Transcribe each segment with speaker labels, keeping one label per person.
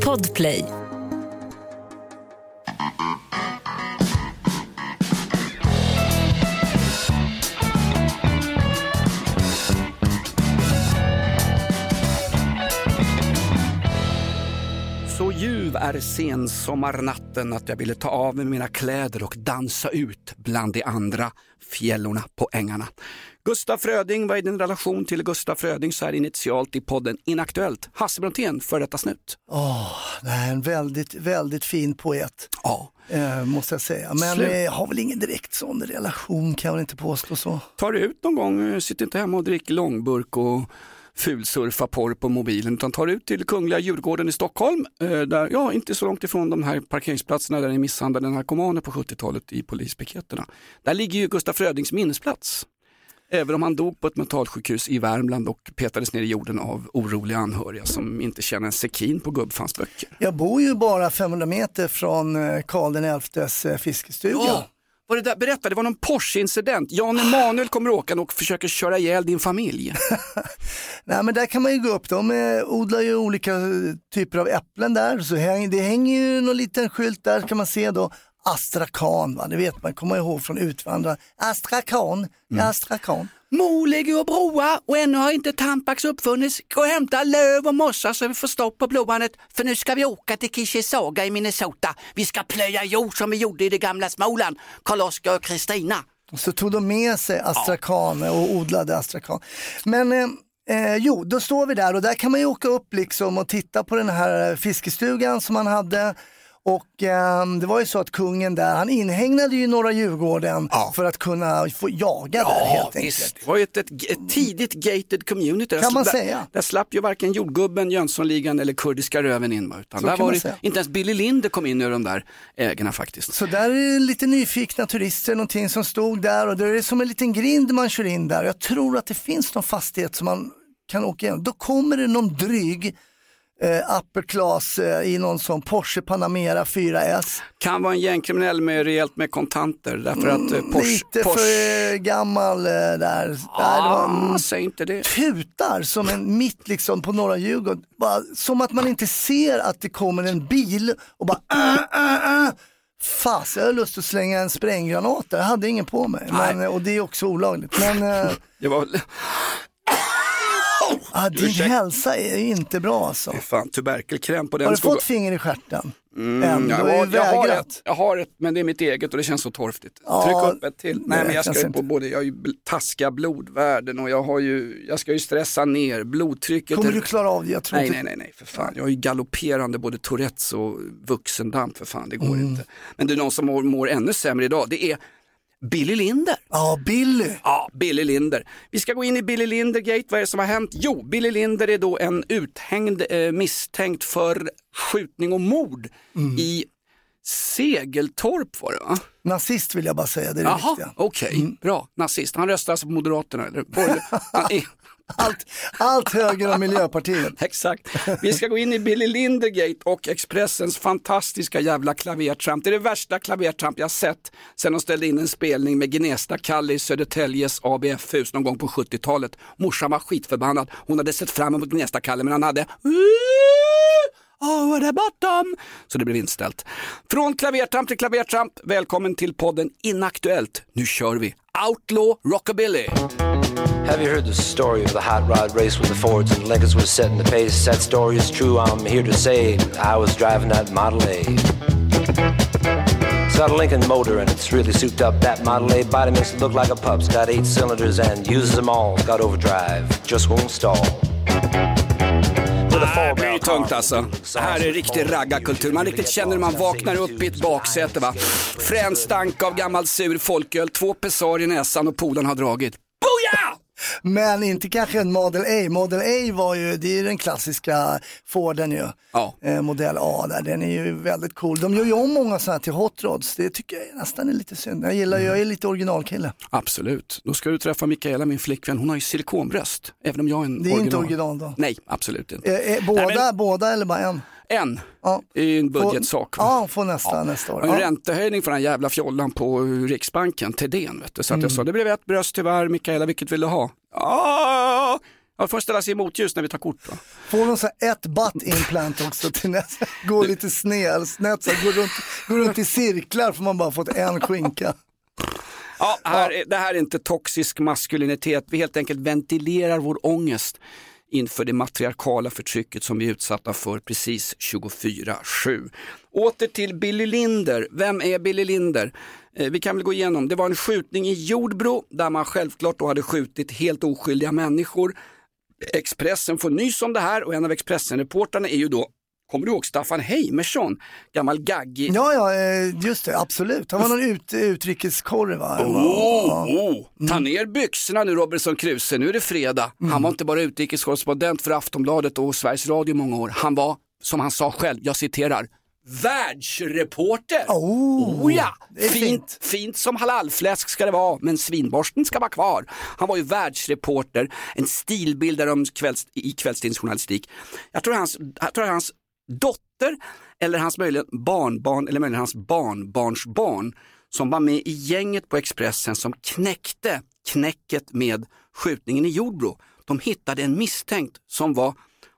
Speaker 1: Podplay.
Speaker 2: Är sensommarnatten att jag ville ta av mig mina kläder och dansa ut bland de andra fjällorna på ängarna. Gustaf Fröding, vad är din relation till Gustaf Fröding så här initialt i podden Inaktuellt? Hasse Brontén, före detta snut.
Speaker 3: Åh, det här är en väldigt, väldigt fin poet.
Speaker 2: Ja.
Speaker 3: Eh, måste jag säga. Men
Speaker 2: Slut.
Speaker 3: jag har väl ingen direkt sån relation kan jag väl inte påstå så.
Speaker 2: Tar du ut någon gång, eh, sitt inte hemma och drick långburk och fulsurfa porr på mobilen utan tar ut till Kungliga Djurgården i Stockholm, eh, där, ja inte så långt ifrån de här parkeringsplatserna där ni misshandlade narkomaner på 70-talet i polispiketerna. Där ligger ju Gustaf Frödings minnesplats. Även om han dog på ett mentalsjukhus i Värmland och petades ner i jorden av oroliga anhöriga som inte känner en sekin på gubbfans böcker.
Speaker 3: Jag bor ju bara 500 meter från eh, Karl XIs eh, fiskestuga.
Speaker 2: Ja, var det där, berätta, det var någon Porsche-incident. Jan Emanuel kommer åka och försöker köra ihjäl din familj.
Speaker 3: Nej men där kan man ju gå upp, de eh, odlar ju olika eh, typer av äpplen där. Så häng, det hänger ju någon liten skylt där kan man se då. Astrakan, va? det vet man, kommer ihåg från Utvandrare. Astrakan,
Speaker 2: Mm.
Speaker 3: astrakan.
Speaker 2: Mo ligger och broar och ännu har inte Tampax uppfunnits. Gå och hämta löv och mossa så vi får stopp på blåbandet. För nu ska vi åka till Kishisaga i Minnesota. Vi ska plöja jord som vi gjorde i det gamla Småland. Karl-Oskar och Kristina.
Speaker 3: Och så tog de med sig astrakan och odlade astrakan. Men eh, eh, jo, då står vi där och där kan man ju åka upp liksom och titta på den här fiskestugan som han hade. Och eh, det var ju så att kungen där, han inhägnade ju Norra Djurgården
Speaker 2: Ja.
Speaker 3: för att kunna få jaga där helt enkelt.
Speaker 2: Det var ju ett, ett, ett tidigt gated community. Där
Speaker 3: Kan man
Speaker 2: där,
Speaker 3: säga.
Speaker 2: Där slapp ju varken jordgubben, Jönssonligan eller kurdiska röven in. Utan
Speaker 3: Så
Speaker 2: där var det,
Speaker 3: säga.
Speaker 2: inte ens Billy Linder kom in i de där ägarna faktiskt.
Speaker 3: Så där är det lite nyfikna turister, någonting som stod där och det är som en liten grind man kör in där. Jag tror att det finns någon fastighet som man kan åka igenom. Då kommer det någon dryg eh, upper class eh, i någon sån Porsche Panamera 4S.
Speaker 2: Kan vara en gängkriminell med rejält med kontanter därför att eh, Porsche...
Speaker 3: Mm, Lite
Speaker 2: Porsche
Speaker 3: för eh, gammal eh, där. där det var,
Speaker 2: ah,
Speaker 3: mm,
Speaker 2: säg inte det.
Speaker 3: tutar som en mitt liksom på norra Djurgården. Bara, som att man inte ser att det kommer en bil och bara äh, äh, äh. Fast, jag har lust att slänga en spränggranat där. Jag hade ingen på mig. Men, och det är också olagligt. Men äh,
Speaker 2: Det var väl...
Speaker 3: ah, din hälsa är inte bra alltså.
Speaker 2: Fy Fan, tuberkelkräm på den
Speaker 3: Har du
Speaker 2: skogen.
Speaker 3: fått finger i stjärten?
Speaker 2: Mm,
Speaker 3: Än?
Speaker 2: Jag,
Speaker 3: har
Speaker 2: jag, har ett, jag har ett, men det är mitt eget och det känns så torftigt.
Speaker 3: Ja,
Speaker 2: Tryck upp ett till. Nej,
Speaker 3: det
Speaker 2: men jag ska ju på både, jag har ju taskiga blodvärden och jag, har ju, jag ska ju stressa ner blodtrycket.
Speaker 3: Kommer
Speaker 2: är-
Speaker 3: du klara av det? Jag tror
Speaker 2: Nej,
Speaker 3: inte.
Speaker 2: nej, nej, nej, för fan. Jag har ju galopperande både Tourettes och vuxendamp, för fan, det går
Speaker 3: Mm.
Speaker 2: inte. Men det är någon som mår, mår ännu sämre idag, det är Billy Linder.
Speaker 3: Ja, Billy.
Speaker 2: Ja, Billy Linder. Vi ska gå in i Billy Linder-gate. Vad är det som har hänt? Jo, Billy Linder är då en uthängd eh, misstänkt för skjutning och mord
Speaker 3: Mm.
Speaker 2: i Segeltorp var det va?
Speaker 3: Nazist vill jag bara säga, det är det
Speaker 2: Jaha,
Speaker 3: viktiga.
Speaker 2: okej, bra. Nazist. Han röstar alltså på Moderaterna eller?
Speaker 3: Allt, allt höger om Miljöpartiet.
Speaker 2: Exakt. Vi ska gå in i Billy Lindergate och Expressens fantastiska jävla klavertramp. Det är det värsta klavertramp jag sett sen de ställde in en spelning med Gnesta-Kalle i Södertäljes ABF-hus någon gång på 70-talet. Morsan var skitförbannad. Hon hade sett fram emot Gnesta-Kalle men han hade Over the bottom. Så det blev inställt. Från klavertramp till klavertramp. Välkommen till podden Inaktuellt. Nu kör vi. Outlaw Rockabilly.
Speaker 4: Have you heard the story of the hot rod race with the Fords and Lincolns was setting the pace? That story is true, I'm here to say I was driving that Model A. It's got a Lincoln motor and it's really souped up. That Model A body makes it look like a pup's got eight cylinders and uses them all. Got overdrive, just won't stall. A
Speaker 2: Det blir ju tungt alltså. Det här är riktig raggarkultur. Man riktigt känner när man vaknar upp i ett baksäte va. Frän stank av gammal sur folköl, två pessar i näsan och polen har dragit.
Speaker 3: Men inte kanske en Model A. Model A var ju, det är ju den klassiska Forden ju.
Speaker 2: Ja.
Speaker 3: Eh, modell A där, den är ju väldigt cool. De gör ju om många sådana här till Hot Rods. Det tycker jag nästan är lite synd. Jag gillar, jag är lite originalkille.
Speaker 2: Absolut. Då ska du träffa Mikaela, min flickvän. Hon har ju silikonbröst. Även om jag är en
Speaker 3: Det är
Speaker 2: original.
Speaker 3: inte original då.
Speaker 2: Nej, absolut inte.
Speaker 3: Eh, eh, båda,
Speaker 2: Nej, men-
Speaker 3: båda eller bara en?
Speaker 2: En.
Speaker 3: Ja.
Speaker 2: Ju en budgetsak. va?
Speaker 3: Ja, får nästa, nästa år.
Speaker 2: Och en
Speaker 3: Ja.
Speaker 2: räntehöjning för den jävla fjollan på Riksbanken, Thedéen. Vet du. Så att
Speaker 3: Mm.
Speaker 2: jag sa, det blev ett bröst tyvärr, Mikaela vilket vill du ha? Ja, Ja, får ställa sig i motljus när vi tar kort. Va?
Speaker 3: Får de så ett butt implant också till nästa, går lite sned, snett, så går, runt, går runt i cirklar för man bara fått en skinka.
Speaker 2: Ja, här, är- Det här är inte toxisk maskulinitet, vi helt enkelt ventilerar vår ångest inför det matriarkala förtrycket som vi är utsatta för precis 24-7. Åter till Billy Linder. Vem är Billy Linder? Eh, vi kan väl gå igenom. Det var en skjutning i Jordbro där man självklart då hade skjutit helt oskyldiga människor. Expressen får nys om det här och en av Expressen-reportrarna är ju då, kommer du ihåg Staffan Heimersson? Gammal gaggig
Speaker 3: Ja, ja, eh, just det, absolut. Han var någon ut, utrikeskorre va?
Speaker 2: Oh, oh. Ta ner byxorna nu Robinson Crusoe, nu är det fredag.
Speaker 3: Mm.
Speaker 2: Han var inte bara utrikeskorrespondent för Aftonbladet och Sveriges Radio i många år. Han var, som han sa själv, jag citerar, världsreporter.
Speaker 3: Oh,
Speaker 2: ja,
Speaker 3: det är
Speaker 2: fint,
Speaker 3: fint.
Speaker 2: fint som halalfläsk ska det vara, men svinborsten ska vara kvar. Han var ju världsreporter, en stilbildare om kvälls, i kvällstidningsjournalistik. Jag tror hans, jag tror hans dotter eller hans möjligen barnbarn eller möjligen hans barnbarnsbarn som var med i gänget på Expressen som knäckte knäcket med skjutningen i Jordbro. De hittade en misstänkt som var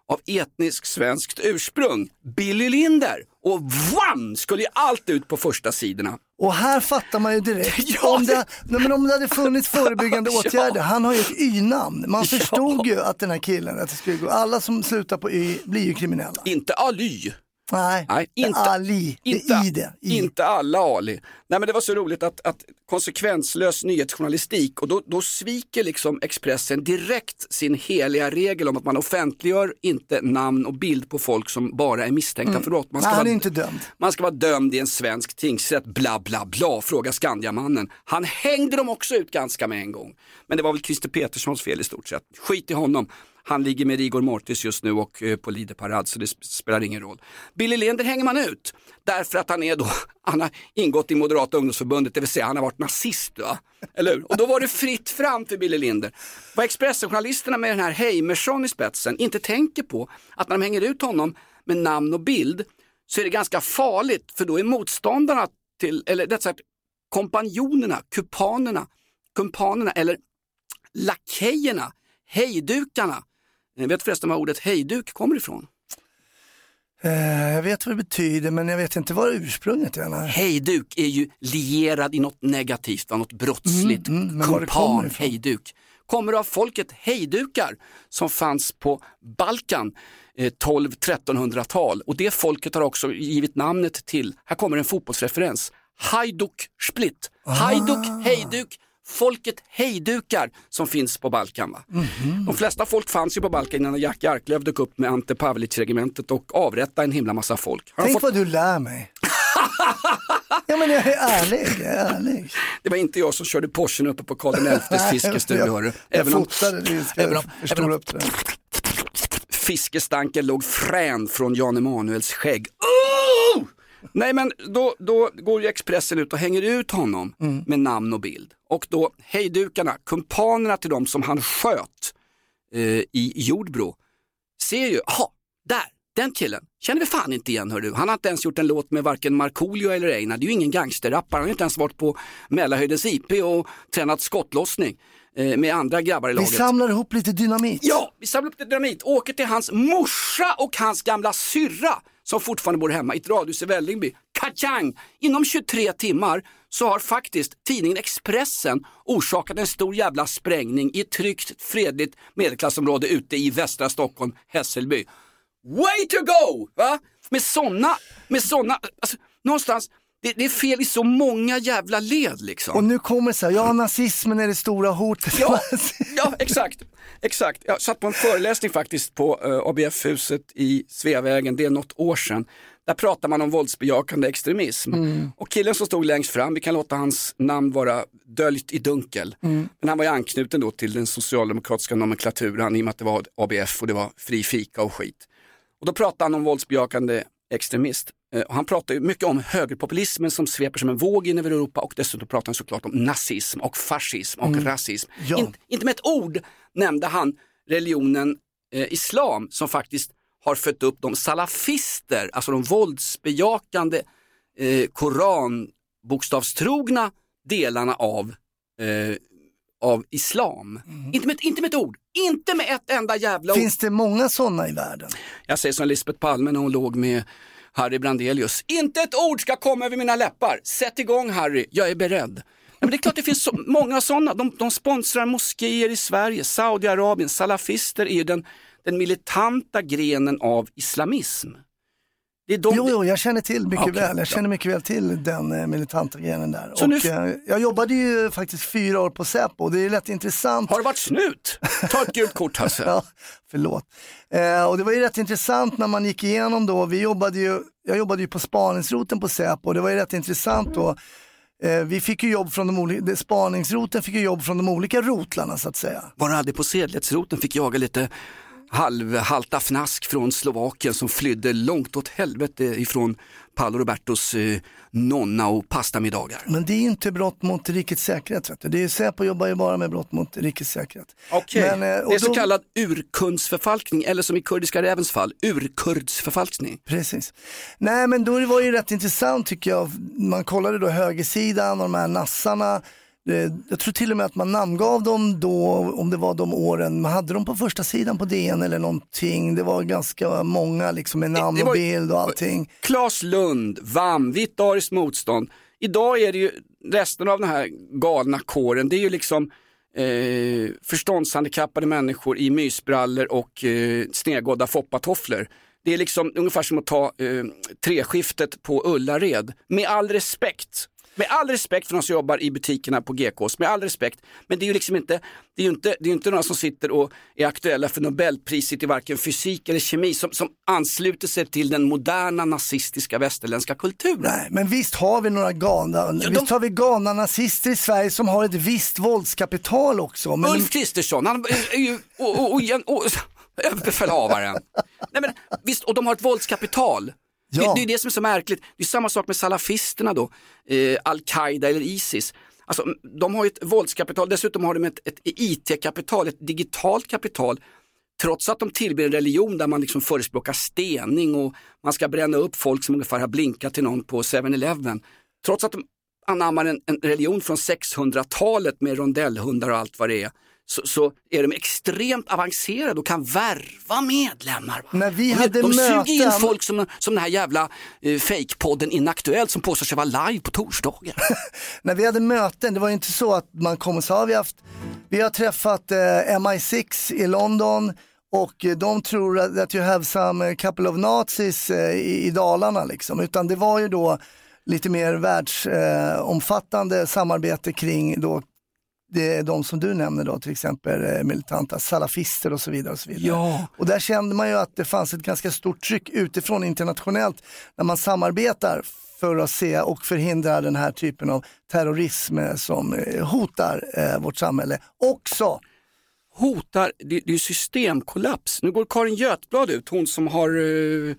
Speaker 2: av etnisk svenskt ursprung, Billy Linder. Och vam skulle ju allt ut på första sidorna.
Speaker 3: Och här fattar man ju direkt,
Speaker 2: Ja,
Speaker 3: om, det, nej, men om det hade funnits förebyggande
Speaker 2: Ja.
Speaker 3: åtgärder, han har ju ett Y-namn. Man
Speaker 2: Ja.
Speaker 3: förstod ju att den här killen, att det skulle gå, alla som slutar på Y blir ju kriminella.
Speaker 2: Inte Ali.
Speaker 3: Nej,
Speaker 2: Nej, inte-
Speaker 3: Ali,
Speaker 2: Inte,
Speaker 3: I det. I.
Speaker 2: inte alla Ali. Nej men det var så roligt att, att konsekvenslös nyhetsjournalistik och då, då sviker liksom Expressen direkt sin heliga regel om att man offentliggör inte namn och bild på folk som bara är misstänkta för brott. Man
Speaker 3: Nej, han är
Speaker 2: vara-
Speaker 3: inte dömd.
Speaker 2: Man ska vara dömd i en svensk tingsrätt, bla bla bla, fråga Skandiamannen. Han hängde dem också ut ganska med en gång. Men det var väl Christer Peterssons fel i stort sett. Skit i honom. Han ligger med Rigor Mortis just nu och eh, på Lideparad så det spelar ingen roll. Billy Linder hänger man ut därför att han är då, han har ingått i Moderata ungdomsförbundet, det vill säga han har varit nazist. Va? Eller hur? Och då var det fritt fram för Billy Linder. Vad Expressen-journalisterna med den här Heimersson i spetsen inte tänker på, att när de hänger ut honom med namn och bild så är det ganska farligt för då är motståndarna till, eller rätt sagt kompanjonerna, kupanerna, kumpanerna eller lakejerna, hejdukarna. Jag vet förresten var ordet hejduk kommer ifrån.
Speaker 3: Eh, jag vet vad det betyder men jag vet inte vad ursprunget är. Nej.
Speaker 2: Hejduk är ju lierad i något negativt, något brottsligt.
Speaker 3: Mm, mm,
Speaker 2: Kumpan, hejduk. Kommer av folket hejdukar som fanns på Balkan eh, 12-1300-tal och det folket har också givit namnet till, här kommer en fotbollsreferens, Hajduk Split. Hajduk, hejduk, folket hejdukar som finns på Balkan. Va?
Speaker 3: Mhm.
Speaker 2: De flesta folk fanns ju på Balkan innan Jack Arklöv dök upp med Ante Pavelic-regementet och avrättade en himla massa folk.
Speaker 3: Tänk
Speaker 2: fått
Speaker 3: vad du lär mig. ja men jag är ärlig, jag är ärlig.
Speaker 2: Det var inte jag som körde Porschen uppe på Karl XIs fiskestuga. hörru.
Speaker 3: jag
Speaker 2: Även om
Speaker 3: fotade det,
Speaker 2: även om- även om- fiskestanken låg frän från Jan Emanuels skägg. Oh! Nej men då, då går ju Expressen ut och hänger ut honom
Speaker 3: Mm.
Speaker 2: med namn och bild. Och då hejdukarna, kumpanerna till dem som han sköt eh, i Jordbro, ser ju, jaha, där, den killen, känner vi fan inte igen hör du. Han har inte ens gjort en låt med varken Markoolio eller Einar, det är ju ingen gangsterrappare, han har inte ens varit på Mälarhöjdens IP och tränat skottlossning eh, med andra grabbar i
Speaker 3: Vi
Speaker 2: laget.
Speaker 3: samlar ihop lite dynamit.
Speaker 2: Ja, vi samlar upp lite dynamit, åker till hans morsa och hans gamla syrra som fortfarande bor hemma i ett radhus i Vällingby. Kachang! Inom 23 timmar så har faktiskt tidningen Expressen orsakat en stor jävla sprängning i ett tryggt, fredligt medelklassområde ute i västra Stockholm, Hässelby. Way to go! Va? Med sådana, med sådana, alltså, någonstans, det, det är fel i så många jävla led liksom.
Speaker 3: Och nu kommer det så här, ja nazismen är det stora hotet.
Speaker 2: Ja, ja exakt. exakt. Jag satt på en föreläsning faktiskt på uh, ABF-huset i Sveavägen, det är något år sedan. Där pratar man om våldsbejakande extremism. Och killen som stod längst fram, vi kan låta hans namn vara döljt i dunkel. Men han var ju anknuten då till den socialdemokratiska nomenklaturan i och med att det var ABF och det var fri fika och skit. Och då pratade han om våldsbejakande extremist. Eh, han pratar ju mycket om högerpopulismen som sveper som en våg in över Europa och dessutom pratar han såklart om nazism och fascism och rasism.
Speaker 3: Ja.
Speaker 2: In, inte med ett ord nämnde han religionen eh, islam som faktiskt har fött upp de salafister, alltså de våldsbejakande eh, koranbokstavstrogna delarna av eh, av islam. Inte, med, inte med ett ord, inte med ett enda jävla ord.
Speaker 3: Finns det många sådana i världen?
Speaker 2: Jag säger som Lisbeth Palme när hon låg med Harry Brandelius. Inte ett ord ska komma över mina läppar. Sätt igång Harry, jag är beredd. Ja, men det är klart det finns så många sådana. De, de sponsrar moskéer i Sverige, Saudiarabien, salafister är ju den, den militanta grenen av islamism. Det är de,
Speaker 3: Jo, jo, jag känner till mycket
Speaker 2: Okej,
Speaker 3: väl. Jag känner mycket väl till den eh, militanta grenen där.
Speaker 2: Så
Speaker 3: och,
Speaker 2: nu-
Speaker 3: eh, jag jobbade ju faktiskt fyra år på Säpo och det är rätt intressant.
Speaker 2: Har du varit snut? Ta ett gult kort Hasse.
Speaker 3: Ja, förlåt. Eh, och det var ju rätt intressant när man gick igenom då, vi jobbade ju, jag jobbade ju på spaningsroten på Säpo och det var ju rätt intressant då. Eh, vi fick ju jobb från de olika, spaningsroten fick ju jobb från de olika rotlarna så att säga.
Speaker 2: Var du aldrig på sedlighetsroten fick jaga lite halvhalta fnask från Slovakien som flydde långt åt helvete ifrån Paolo Robertos eh, nonna och pastamiddagar.
Speaker 3: Men det är inte brott mot rikets säkerhet. Vet du. Det är, Säpo jobbar ju bara med brott mot rikets säkerhet.
Speaker 2: Okej,
Speaker 3: eh, och
Speaker 2: det är så
Speaker 3: då-
Speaker 2: kallad urkundsförfalskning eller som i kurdiska rävens fall, urkurdsförfalskning.
Speaker 3: Precis. Nej men då var det ju rätt intressant tycker jag. Man kollade då högersidan och de här nassarna. Eh, Jag tror till och med att man namngav dem då, om det var de åren, man hade dem på första sidan på DN eller någonting. Det var ganska många liksom med namn och bild och allting.
Speaker 2: Klas Lund, VAM, Vitt ariskt motstånd. Idag är det ju resten av den här galna kåren, det är ju liksom eh, förståndshandikappade människor i mysbrallor och eh, snedgådda foppatofflor. Det är liksom ungefär som att ta eh, treskiftet på Ullared. Med all respekt. Med all respekt för de som jobbar i butikerna på GKs, med all respekt. Men det är ju liksom inte, det är ju inte, det är inte några som sitter och är aktuella för Nobelpriset i varken fysik eller kemi som, som ansluter sig till den moderna nazistiska västerländska kulturen.
Speaker 3: Nej, men visst har vi några galna,
Speaker 2: de-
Speaker 3: visst har vi galna nazister i Sverige som har ett visst våldskapital också. Men
Speaker 2: Ulf Kristersson, han är ju och, och, och, och, överbefälhavaren. Nej, men, visst, och de har ett våldskapital.
Speaker 3: Ja.
Speaker 2: Det, det är det som är så märkligt. Det är samma sak med salafisterna då, eh, Al-Qaida eller Isis. Alltså, de har ju ett våldskapital, dessutom har de ett, ett IT-kapital, ett digitalt kapital. Trots att de tillber en religion där man liksom förespråkar stening och man ska bränna upp folk som ungefär har blinkat till någon på 7-Eleven. Trots att de anammar en, en religion från 600-talet med rondellhundar och allt vad det är. Så, så är de extremt avancerade och kan värva medlemmar.
Speaker 3: När vi
Speaker 2: de,
Speaker 3: hade
Speaker 2: de suger in
Speaker 3: möten-
Speaker 2: folk som, som den här jävla eh, fejkpodden Inaktuellt som påstår sig vara live på torsdagar.
Speaker 3: när vi hade möten, det var ju inte så att man kom och sa, vi haft, vi har träffat eh, MI6 i London och eh, de tror att you have some eh, couple of nazis eh, i, i Dalarna liksom. Utan det var ju då lite mer världsomfattande eh, omfattande samarbete kring då det är de som du nämner då, till exempel eh, militanta salafister och så vidare. Och, så vidare.
Speaker 2: Ja.
Speaker 3: och där kände man ju att det fanns ett ganska stort tryck utifrån internationellt när man samarbetar för att se och förhindra den här typen av terrorism eh, som eh, hotar eh, vårt samhälle också.
Speaker 2: hotar, det, det är systemkollaps. Nu går Karin Götblad ut, hon som har, eh,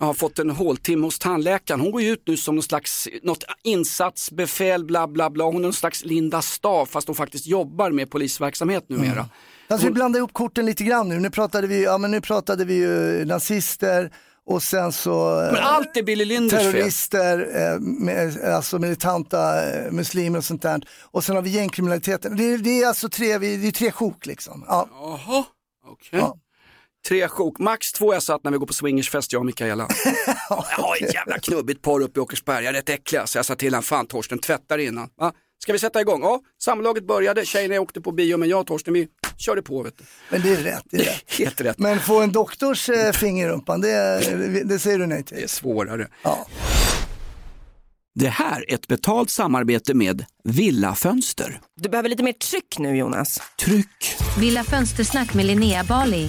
Speaker 2: har fått en håltimme hos tandläkaren. Hon går ju ut nu som någon slags något insatsbefäl, bla bla bla. Hon är någon slags Linda Staaf fast hon faktiskt jobbar med polisverksamhet numera.
Speaker 3: Alltså, vi blandar ihop korten lite grann nu. Nu pratade vi, ja, men nu pratade vi ju nazister och sen så eh,
Speaker 2: Men allt är Billy Linders
Speaker 3: terrorister, eh, med, alltså militanta eh, muslimer och sånt där. Och sen har vi gängkriminaliteten. Det, är- det är alltså tre, vi- det är tre sjok liksom. Ja.
Speaker 2: Jaha, okej.
Speaker 3: Ja.
Speaker 2: Tre sjok, max två jag satt när vi går på swingersfest jag och Mikaela. Jag har ett jävla knubbigt par uppe i Åkersberga, rätt äckliga. Så jag sa till honom, fan Torsten tvättar innan. Va? Ska vi sätta igång? Ja, samlaget började, tjejerna åkte på bio men jag och Torsten vi körde på. Vet du.
Speaker 3: Men det är rätt. Det är rätt.
Speaker 2: Helt rätt.
Speaker 3: Men få en doktors eh, finger i rumpan, det, det säger du nej
Speaker 2: Det är
Speaker 3: till.
Speaker 2: svårare.
Speaker 3: Ja.
Speaker 2: Det här är ett betalt samarbete med Villa Fönster.
Speaker 1: Du behöver lite mer tryck nu Jonas.
Speaker 2: Tryck!
Speaker 5: Villa Fönstersnack med Linnea Bali.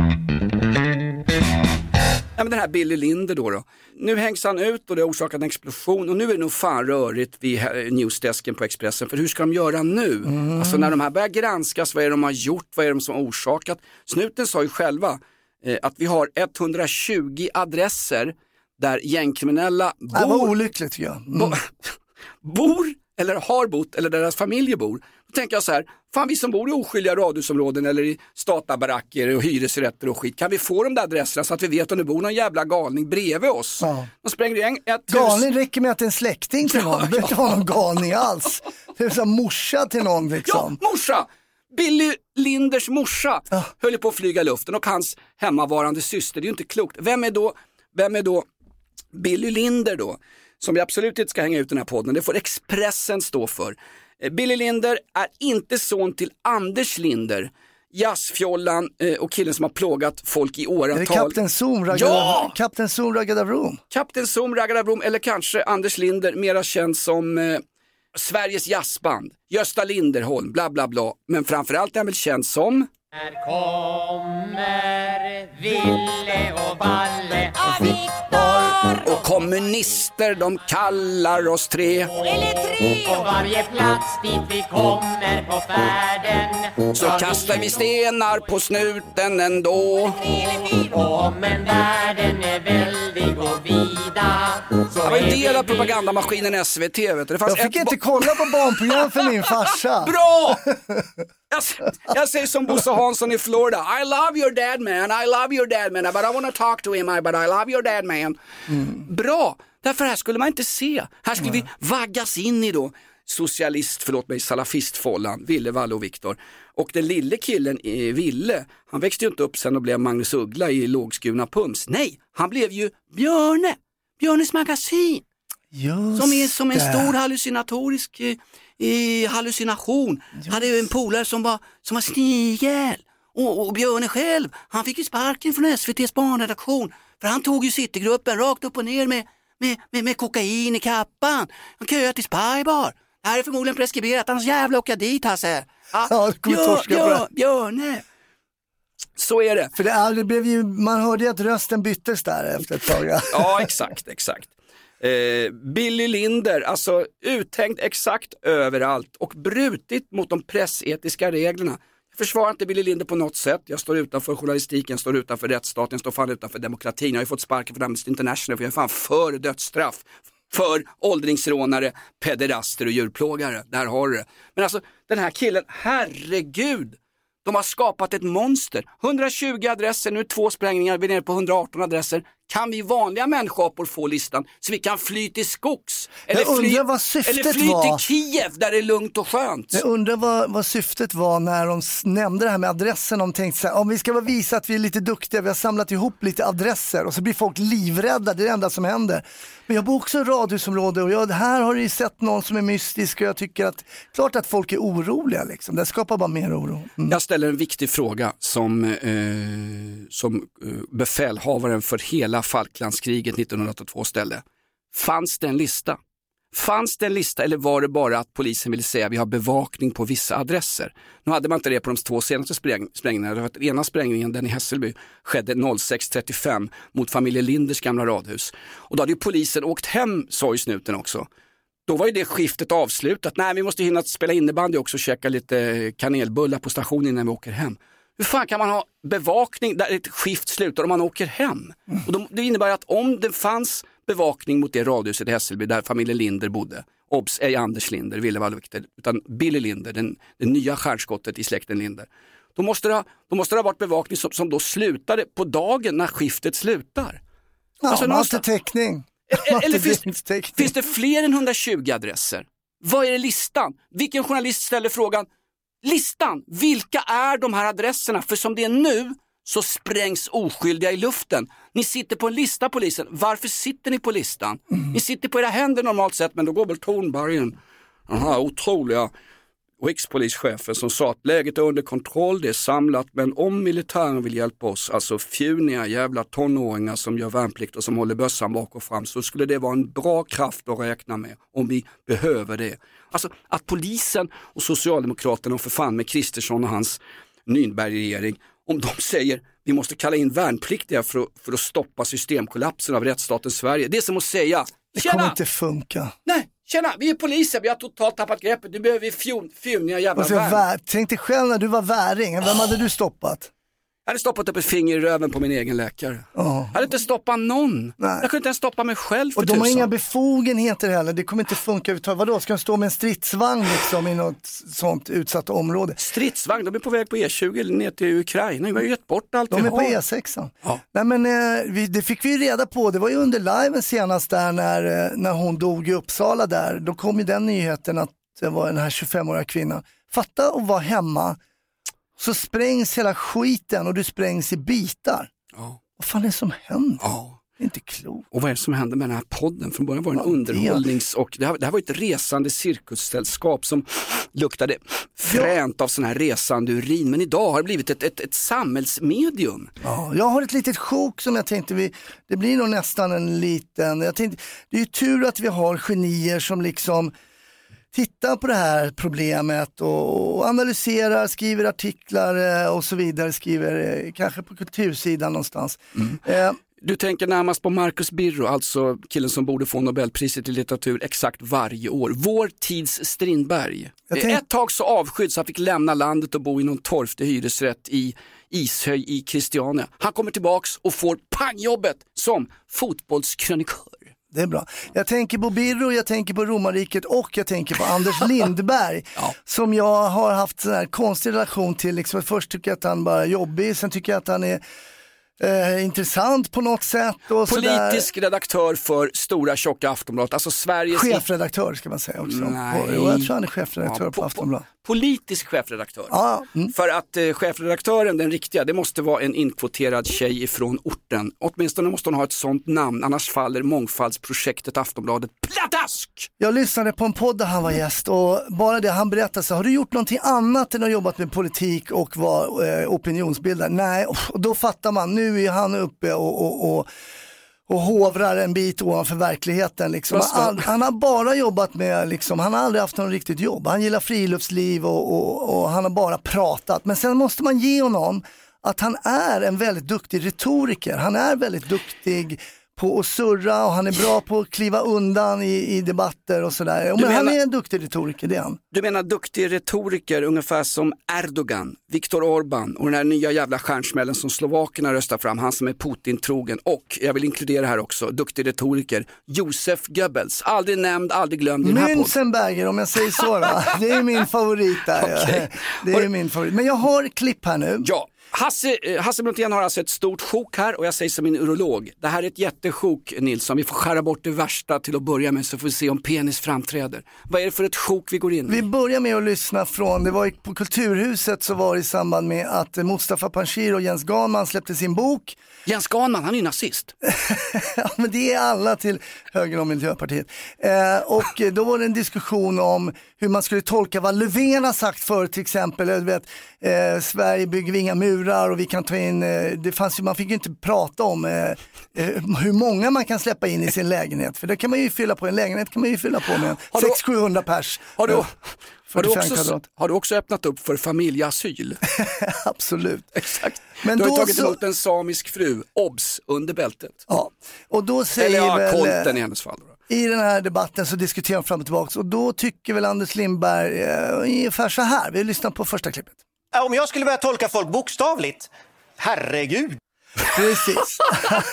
Speaker 2: Ja, men den här Billy Linder då, då. Nu hängs han ut och det har orsakat en explosion och nu är det nog fan rörigt vid eh, newsdesken på Expressen. För hur ska de göra nu? Alltså när de här börjar granskas, vad är det de har gjort, vad är det som har orsakat? Snuten sa ju själva eh, att vi har 120 adresser där gängkriminella
Speaker 3: Det var
Speaker 2: bor,
Speaker 3: olyckligt tycker jag.
Speaker 2: bo,
Speaker 3: Mm.
Speaker 2: bor eller har bott eller där deras familjer bor. Då tänker jag så här, fan vi som bor i oskyldiga radhusområden eller i statabaracker och hyresrätter och skit, kan vi få de där adresserna så att vi vet om det bor någon jävla galning bredvid oss?
Speaker 3: Ja.
Speaker 2: De sprängde ju en, ett hus.
Speaker 3: Galning räcker med att det är en släkting till någon.
Speaker 2: Ja,
Speaker 3: Det behöver inte vara någon galning alls. Det är som morsa till någon
Speaker 2: Ja,
Speaker 3: liksom.
Speaker 2: morsa! Billy Linders morsa höll ju på att flyga i luften och hans hemmavarande syster, det är ju inte klokt. Vem är då, vem är då Billy Linder då? Som vi absolut inte ska hänga ut den här podden, det får Expressen stå för. Eh, Billy Linder är inte son till Anders Linder, jazzfjollan eh, och killen som har plågat folk i
Speaker 3: Är det
Speaker 2: åratal.
Speaker 3: Kapten Zoom raggade,
Speaker 2: Ja!
Speaker 3: Kapten Zoom raggade Vroom?
Speaker 2: Kapten Zoom, Raggar Blom eller kanske Anders Linder, mera känd som eh, Sveriges jazzband, Gösta Linderholm, bla bla bla. Men framförallt är han väl känd som
Speaker 6: Här kommer Ville och Valle och Viktor
Speaker 2: Och kommunister de kallar oss tre
Speaker 6: Eller tre Och varje plats dit vi kommer på färden
Speaker 2: Så kastar vi stenar på snuten ändå
Speaker 6: Och om en världen är väldig och vida Så
Speaker 2: Det var en del av propagandamaskinen SVT vet du. Det fanns
Speaker 3: Jag fick
Speaker 2: ett
Speaker 3: inte kolla på barnprogram för min farsa.
Speaker 2: Bra! Jag, jag säger som Bosse Hansson i Florida. I love your dad man, I love your dad man, but I wanna talk to him, but I love your dad man. Bra, därför här skulle man inte se. Här skulle vi vaggas in i då socialist, förlåt mig, salafistfållan, Ville, Valle och Viktor. Och den lille killen, eh, Ville, han växte ju inte upp sen och blev Magnus Uggla i lågskurna pums. Nej, han blev ju Björne, Björnes magasin.
Speaker 3: Just
Speaker 2: Som är som en stor hallucinatorisk eh, hallucination. Hade ju en polare som var, som var snigel. Och, och Björne själv, han fick ju sparken från SVTs barnredaktion. För han tog ju Citygruppen rakt upp och ner med, med, med, med kokain i kappan. Han köade till Spybar. Det här är förmodligen preskriberat, annars jävla åka dit Hasse.
Speaker 3: Ja, torska på det.
Speaker 2: Björne. Så är det.
Speaker 3: För det, det blev ju, man hörde ju att rösten byttes där efter ett tag. ja.
Speaker 2: Ja, exakt, exakt. Eh, Billy Linder, alltså uttänkt exakt överallt och brutit mot de pressetiska reglerna. Jag försvarar inte Billy Linder på något sätt. Jag står utanför journalistiken, jag står utanför rättsstaten, jag står fan utanför demokratin. Jag har ju fått sparken från Amnesty International för jag är fan för dödsstraff. För åldringsrånare, pederaster och djurplågare. Där har du det. Men alltså den här killen, herregud. De har skapat ett monster. 120 adresser, nu är två sprängningar, vi är nere på 118 adresser kan vi vanliga människor få listan så vi kan fly till skogs? Eller
Speaker 3: Jag
Speaker 2: fly,
Speaker 3: vad syftet
Speaker 2: eller fly
Speaker 3: var.
Speaker 2: till Kiev där det är lugnt och skönt.
Speaker 3: Jag undrar vad, vad syftet var när de nämnde det här med adressen. De tänkte så här, om vi ska visa att vi är lite duktiga, vi har samlat ihop lite adresser och så blir folk livrädda, det är det enda som händer. Men jag bor också i radhusområde och jag, här har du sett någon som är mystisk och jag tycker att, klart att folk är oroliga liksom. Det skapar bara mer oro. Mm.
Speaker 2: Jag ställer en viktig fråga som, eh, som eh, befälhavaren för hela Falklandskriget 1982 ställde. Fanns det en lista? Fanns det en lista eller var det bara att polisen ville säga att vi har bevakning på vissa adresser? Nu hade man inte det på de två senaste spräng, sprängningarna. Den ena sprängningen, den i Hässelby, skedde 06.35 mot familjen Linders gamla radhus. Och då hade ju polisen åkt hem, sa ju snuten också. Då var ju det skiftet avslutat. Nej, vi måste hinna spela innebandy också och käka lite kanelbullar på stationen innan vi åker hem. Hur fan kan man ha bevakning där ett skift slutar om man åker hem? Och då, det innebär att om det fanns bevakning mot det radhuset i Hässelby där familjen Linder bodde, obs, ej Anders Linder, Vikter, utan Billy Linder, den, det nya stjärnskottet i släkten Linder. Då måste det ha, då måste det ha varit bevakning som, som då slutade på dagen när skiftet slutar.
Speaker 3: Ja,
Speaker 2: Alltså,
Speaker 3: man har inte täckning.
Speaker 2: Eller-
Speaker 3: har
Speaker 2: Eller finns, finns det fler än 120 adresser? Vad är listan? Vilken journalist ställer frågan, listan, vilka är de här adresserna? För som det är nu så sprängs oskyldiga i luften. Ni sitter på en lista polisen, varför sitter ni på listan? Ni sitter på era händer normalt sett men då går väl Tornbergen, den här otroliga rikspolischefen som sa att läget är under kontroll, det är samlat, men om militären vill hjälpa oss, alltså fjuniga jävla tonåringar som gör värnplikt och som håller bössan bak och fram, så skulle det vara en bra kraft att räkna med om vi behöver det. Alltså att polisen och Socialdemokraterna och för fan med Kristersson och hans Nürnbergregering, om de säger vi måste kalla in värnpliktiga för att, för att stoppa systemkollapsen av rättsstaten Sverige. Det är som att säga,
Speaker 3: Det kommer
Speaker 2: tjena,
Speaker 3: inte funka.
Speaker 2: nej, tjena, vi är poliser, vi har totalt tappat greppet, nu behöver vi fjun, fjuniga jävla värn.
Speaker 3: vär, tänk dig själv när du var väring, vem hade du stoppat?
Speaker 2: Hade stoppat upp ett finger i röven på min egen läkare. Jag hade inte stoppat någon.
Speaker 3: Nej.
Speaker 2: Jag kunde inte ens stoppa mig själv för
Speaker 3: Och de har
Speaker 2: tusan.
Speaker 3: inga befogenheter heller, det kommer inte funka överhuvudtaget. Vadå, ska de stå med en stridsvagn liksom i något sånt utsatt område?
Speaker 2: Stridsvagn, de är på väg på E20 eller ner till Ukraina. Vi har ju gett bort allt
Speaker 3: De är på
Speaker 2: har.
Speaker 3: E6.
Speaker 2: Ja.
Speaker 3: Nej men eh, vi, det fick vi reda på, det var ju under liven senast där när, eh, när hon dog i Uppsala där. Då kom ju den nyheten att det var den här 25-åriga kvinnan. Fatta att vara hemma, så sprängs hela skiten och du sprängs i bitar.
Speaker 2: Ja.
Speaker 3: Vad fan är det som händer?
Speaker 2: Ja.
Speaker 3: Det är inte klokt.
Speaker 2: Och vad är det som hände med den här podden? Från början var det en
Speaker 3: Ja,
Speaker 2: underhållnings och det här, det här var ett resande cirkussällskap som luktade fränt av sån här resande urin. Men idag har det blivit ett, ett, ett samhällsmedium.
Speaker 3: Ja, jag har ett litet sjok som jag tänkte, vi, det blir nog nästan en liten, jag tänkte, det är ju tur att vi har genier som liksom tittar på det här problemet och, och analyserar, skriver artiklar eh, och så vidare, skriver eh, kanske på kultursidan någonstans. Eh,
Speaker 2: Du tänker närmast på Marcus Birro, alltså killen som borde få Nobelpriset i litteratur exakt varje år. Vår tids Strindberg.
Speaker 3: Tänk-
Speaker 2: Ett tag så avskydd så han fick lämna landet och bo i någon torftig hyresrätt i Ishöj i Christiania. Han kommer tillbaks och får pangjobbet som fotbollskrönikör.
Speaker 3: Det är bra. Jag tänker på Birro, jag tänker på romarriket och jag tänker på Anders Lindberg. Som jag har haft här konstig relation till. Liksom, först tycker jag att han bara är jobbig, sen tycker jag att han är eh, intressant på något sätt. Och sådär.
Speaker 2: Politisk redaktör för Stora Tjocka Aftonbladet, alltså Sveriges...
Speaker 3: Chefredaktör ska man säga också.
Speaker 2: Nej.
Speaker 3: Och jag tror han är chefredaktör
Speaker 2: Ja,
Speaker 3: på
Speaker 2: po-
Speaker 3: Aftonbladet.
Speaker 2: Politisk chefredaktör.
Speaker 3: Ja, mm.
Speaker 2: För att eh, chefredaktören, den riktiga, det måste vara en inkvoterad tjej ifrån orten. Åtminstone måste hon ha ett sånt namn, annars faller mångfaldsprojektet Aftonbladet pladask!
Speaker 3: Jag lyssnade på en podd där han var gäst och bara det han berättade så har du gjort någonting annat än att jobbat med politik och vara eh, opinionsbildare? Nej, och då fattar man, nu är han uppe och, och, och och hovrar en bit ovanför verkligheten. Liksom. Han, han har bara jobbat med, liksom, han har aldrig haft något riktigt jobb. Han gillar friluftsliv och, och, och han har bara pratat. Men sen måste man ge honom att han är en väldigt duktig retoriker. Han är väldigt duktig på att surra och han är bra på att kliva undan i, i debatter och sådär. Men han
Speaker 2: menar-
Speaker 3: är en duktig retoriker, det är han.
Speaker 2: Du menar duktig retoriker ungefär som Erdogan, Viktor Orban och den här nya jävla stjärnsmällen som Slovakerna röstar fram, han som är Putin-trogen och, jag vill inkludera här också, duktig retoriker, Josef Goebbels, aldrig nämnd, aldrig glömd i den här.
Speaker 3: Münzenberger om jag säger så. Då. Det är min favorit där.
Speaker 2: Okej.
Speaker 3: Det är min favorit. Men jag har klipp här nu.
Speaker 2: Ja, Hasse, eh, Hasse Brontén har alltså ett stort sjok här och jag säger som min urolog, det här är ett jättesjok Nilsson, vi får skära bort det värsta till att börja med så får vi se om penis framträder. Vad är det för ett sjok vi går in i?
Speaker 3: Vi börjar med att lyssna från, det var på Kulturhuset så var det i samband med att eh, Mustafa Panshir och Jens Ganman släppte sin bok.
Speaker 2: Jens Ganman, han är ju nazist.
Speaker 3: ja, men det är alla till höger om Miljöpartiet. Eh, och då var det en diskussion om hur man skulle tolka vad Löfven har sagt för till exempel, du vet, eh, Sverige bygger vi inga murar och vi kan ta in, eh, det fanns ju, man fick ju inte prata om eh, eh, hur många man kan släppa in i sin lägenhet, för det kan man ju fylla på, en lägenhet kan man ju fylla på med
Speaker 2: Har du-
Speaker 3: 600-700 pers.
Speaker 2: Har du,
Speaker 3: Eh,
Speaker 2: har, du
Speaker 3: 45
Speaker 2: också, har du också öppnat upp för familjeasyl?
Speaker 3: Absolut.
Speaker 2: Exakt.
Speaker 3: Men
Speaker 2: du har
Speaker 3: då
Speaker 2: tagit
Speaker 3: så-
Speaker 2: emot en samisk fru, obs, under bältet.
Speaker 3: Ja, och då säger
Speaker 2: Eller ja,
Speaker 3: väl,
Speaker 2: kolten i
Speaker 3: eh,
Speaker 2: hennes fall. Då.
Speaker 3: i den här debatten så diskuterar de fram och tillbaka och då tycker väl Anders Lindberg eh, ungefär så här. Vi lyssnar på första klippet.
Speaker 7: Om jag skulle börja tolka folk bokstavligt, herregud.
Speaker 3: Precis.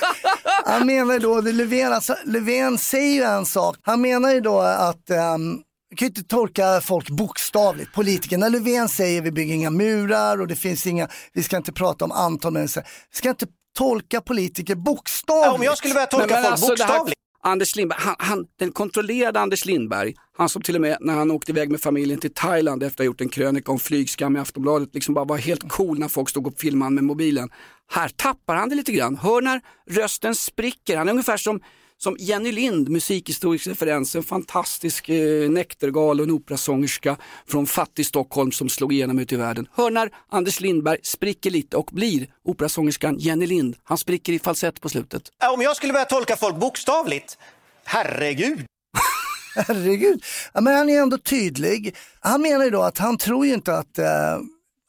Speaker 3: Han menar ju då, det Löfven, alltså, Löfven säger ju en sak. Han menar ju då att um, vi kan ju inte tolka folk bokstavligt, politiker. När Löfven säger vi bygger inga murar och det finns inga, vi ska inte prata om antal människor. Vi ska inte tolka politiker bokstavligt.
Speaker 7: Om jag skulle börja tolka
Speaker 2: Nej, men
Speaker 7: folk
Speaker 2: alltså,
Speaker 7: bokstavligt.
Speaker 2: Anders Lindberg, han, han, den kontrollerade Anders Lindberg, han som till och med när han åkte iväg med familjen till Thailand efter att ha gjort en krönika om flygskam i Aftonbladet, liksom bara var helt cool när folk stod och filmade med mobilen. Här tappar han det lite grann, hör när rösten spricker, han är ungefär som som Jenny Lind, musikhistorisk referens, en fantastisk eh, näktergal och en operasångerska från fattig Stockholm som slog igenom ute i världen. Hör när Anders Lindberg spricker lite och blir operasångerskan Jenny Lind. Han spricker i falsett på slutet.
Speaker 7: Om jag skulle börja tolka folk bokstavligt, herregud.
Speaker 3: Herregud. Ja, men han är ändå tydlig. Han menar ju då att han tror ju inte att eh,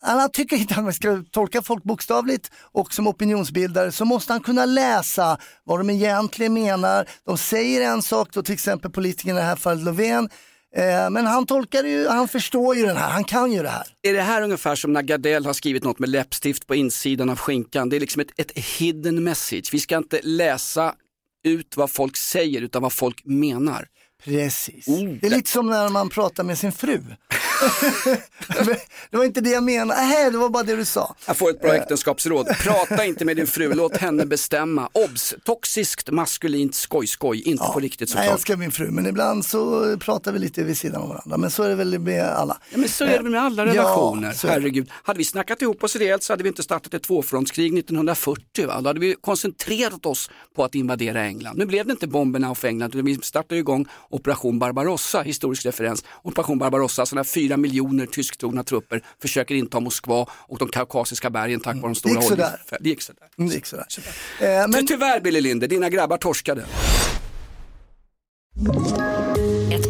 Speaker 3: han tycker inte att man ska tolka folk bokstavligt och som opinionsbildare så måste han kunna läsa vad de egentligen menar. De säger en sak, då till exempel politikerna i det här fallet Löfven, eh, men han tolkar ju, han förstår ju den här, han kan ju det här.
Speaker 2: Är det här ungefär som när Gardell har skrivit något med läppstift på insidan av skinkan? Det är liksom ett, ett hidden message. Vi ska inte läsa ut vad folk säger utan vad folk menar.
Speaker 3: Precis.
Speaker 2: Oh,
Speaker 3: det är lite som när man pratar med sin fru. det var inte det jag menade, Nej, det var bara det du sa.
Speaker 2: Jag får ett bra äktenskapsråd. Prata inte med din fru, låt henne bestämma. Obs! Toxiskt, maskulint, skoj-skoj. Inte på riktigt
Speaker 3: Jag
Speaker 2: såklart.
Speaker 3: älskar min fru men ibland så pratar vi lite vid sidan av varandra. Men så är det väl med alla.
Speaker 2: Ja, men så är det med alla
Speaker 3: Ja,
Speaker 2: relationer.
Speaker 3: det.
Speaker 2: Herregud. Hade vi snackat ihop oss rejält så hade vi inte startat ett tvåfrontskrig 1940. Va? Då hade vi koncentrerat oss på att invadera England. Nu blev det inte bomberna av England utan vi startade igång Operation Barbarossa, historisk referens. Operation Barbarossa, alltså när fyra miljoner tysktrogna trupper försöker inta Moskva och de kaukasiska bergen tack vare de stora
Speaker 3: Det gick sådär.
Speaker 2: Det gick sådär.
Speaker 3: Mm, sådär. Eh,
Speaker 2: Men... Tyvärr Billy Linder, dina grabbar torskade.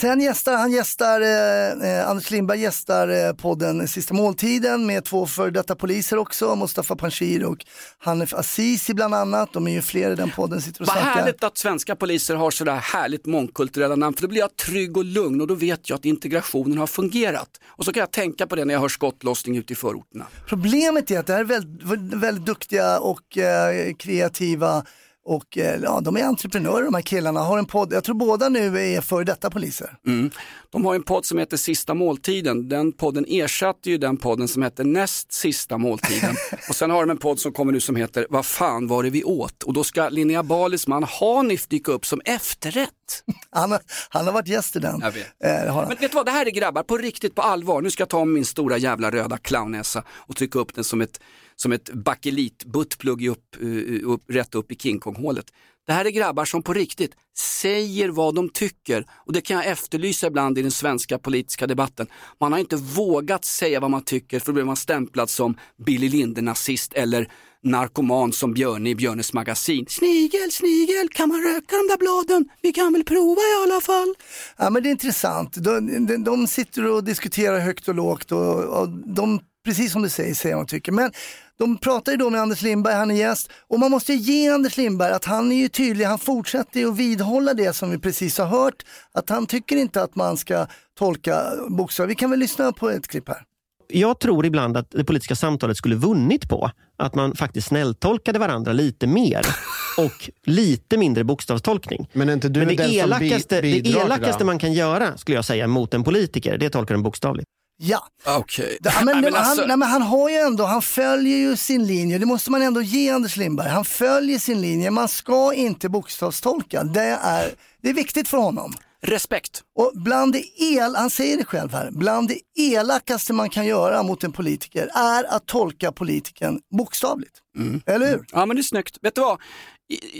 Speaker 3: Sen gästar han gästar, eh, eh, Anders Lindberg gästar eh, podden Sista måltiden med två före detta poliser också, Mustafa Panshir och Hanif Azizi bland annat. De är ju fler i den podden, sitter och
Speaker 2: Vad
Speaker 3: snackar.
Speaker 2: härligt att svenska poliser har sådär härligt mångkulturella namn för då blir jag trygg och lugn och då vet jag att integrationen har fungerat. Och så kan jag tänka på det när jag hör skottlossning ute i förorterna.
Speaker 3: Problemet är att det här är väldigt, väldigt duktiga och eh, kreativa och eh, ja, de är entreprenörer de här killarna, har en podd, jag tror båda nu är före detta poliser.
Speaker 2: Mm. De har en podd som heter Sista måltiden. Den podden ersatte ju den podden som hette Näst sista måltiden. och sen har de en podd som kommer nu som heter Vad fan var det vi åt? Och då ska Linnea Balis man Hanif dyka upp som efterrätt.
Speaker 3: Han, har- han har varit gäst i den.
Speaker 2: Jag vet.
Speaker 3: Eh.
Speaker 2: Men vet du vad, det här är grabbar, på riktigt, på allvar. Nu ska jag ta min stora jävla röda clownnäsa och trycka upp den som ett, som ett bakelit, buttplugg upp, eh, eh, upp, rätt upp i King Kong-hålet. Det här är grabbar som på riktigt säger vad de tycker och det kan jag efterlysa ibland i den svenska politiska debatten. Man har inte vågat säga vad man tycker för då blir man stämplad som Billy Linder-nazist eller narkoman som Björne i Björnes magasin. Snigel, snigel, kan man röka de där bladen? Vi kan väl prova i alla fall.
Speaker 3: Ja, men det är intressant. De, de, de sitter och diskuterar högt och lågt och, och de precis som du säger, säger vad de tycker. Men de pratar ju då med Anders Lindberg, han är gäst. Och man måste ju ge Anders Lindberg att han är ju tydlig, han fortsätter ju att vidhålla det som vi precis har hört. Att han tycker inte att man ska tolka bokstäver. Vi kan väl lyssna på ett klipp här.
Speaker 8: Jag tror ibland att det politiska samtalet skulle vunnit på att man faktiskt snälltolkade varandra lite mer och lite mindre bokstavstolkning.
Speaker 9: Men, är inte du
Speaker 8: Men det
Speaker 9: den som bi-
Speaker 8: elakaste, det elakaste man kan göra skulle jag säga mot en politiker, det tolkar den bokstavligt.
Speaker 3: Ja.
Speaker 2: Okej.
Speaker 3: Det- men,
Speaker 2: men
Speaker 3: han,
Speaker 2: alltså-
Speaker 3: nej, men han har ju ändå, han följer ju sin linje, det måste man ändå ge Anders Lindberg. Han följer sin linje, man ska inte bokstavstolka. Det är, det är viktigt för honom.
Speaker 2: Respekt.
Speaker 3: Och bland det el, han säger det själv här, bland det elakaste man kan göra mot en politiker är att tolka politikern bokstavligt. Eller hur?
Speaker 2: Ja men det är snyggt. Vet du vad?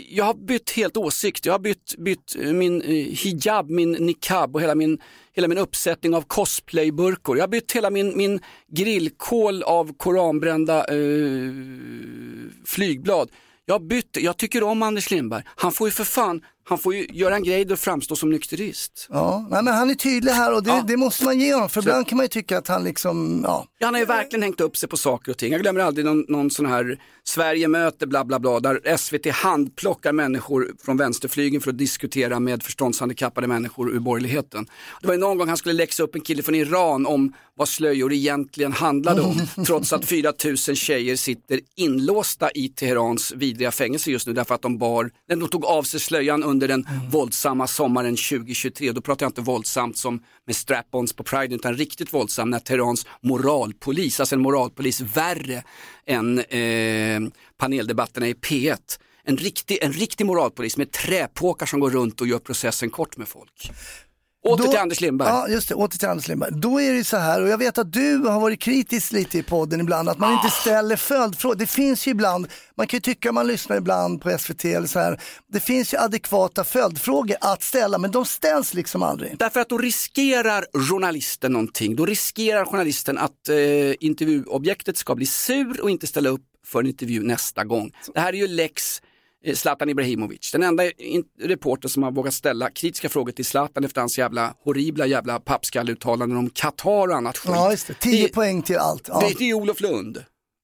Speaker 2: Jag har bytt helt åsikt. Jag har bytt, bytt eh, min eh, hijab, min niqab och hela min, hela min uppsättning av cosplayburkor. Jag har bytt hela min, min grillkål av koranbrända eh, flygblad. Jag har bytt, jag tycker om Anders Lindberg. Han får ju för fan, han får ju göra en grej och framstå som nykterist.
Speaker 3: Ja, men han är tydlig här och det,
Speaker 2: Ja.
Speaker 3: det måste man ge honom. För ibland kan man ju tycka att han liksom, ja.
Speaker 2: Ja, han har ju verkligen hängt upp sig på saker och ting. Jag glömmer aldrig någon, någon sån här Sverige möter bla bla bla där SVT handplockar människor från vänsterflygen för att diskutera med förståndshandikappade människor ur borgerligheten. Det var ju någon gång han skulle läxa upp en kille från Iran om vad slöjor egentligen handlade om. trots att 4000 tjejer sitter inlåsta i Teherans vidriga fängelse just nu därför att de bar, de tog av sig slöjan under den våldsamma sommaren 2023. Då pratar jag inte våldsamt som med strap-ons på Pride utan riktigt våldsam när Teherans moralpolis, alltså en moralpolis värre än eh, paneldebatterna i P1. En riktig, en riktig moralpolis med träpåkar som går runt och gör processen kort med folk. Åter till Anders Lindberg.
Speaker 3: Ja, just det, åter till Anders Lindberg. Då är det så här, och jag vet att du har varit kritisk lite i podden ibland, att man inte ställer följdfrågor. Det finns ju ibland, man kan ju tycka man lyssnar ibland på SVT eller så här, det finns ju adekvata följdfrågor att ställa, men de ställs liksom aldrig.
Speaker 2: Därför att då riskerar journalisten någonting. Då riskerar journalisten att eh, intervjuobjektet ska bli sur och inte ställa upp för en intervju nästa gång. Det här är ju lex Zlatan Ibrahimovic. Den enda reporter som har vågat ställa kritiska frågor till Zlatan efter hans jävla horribla jävla pappskalleuttalanden om Qatar och annat skit.
Speaker 3: Ja, just det. 10
Speaker 2: Det-
Speaker 3: poäng till allt. Ja.
Speaker 2: Det, det är Olof Lund.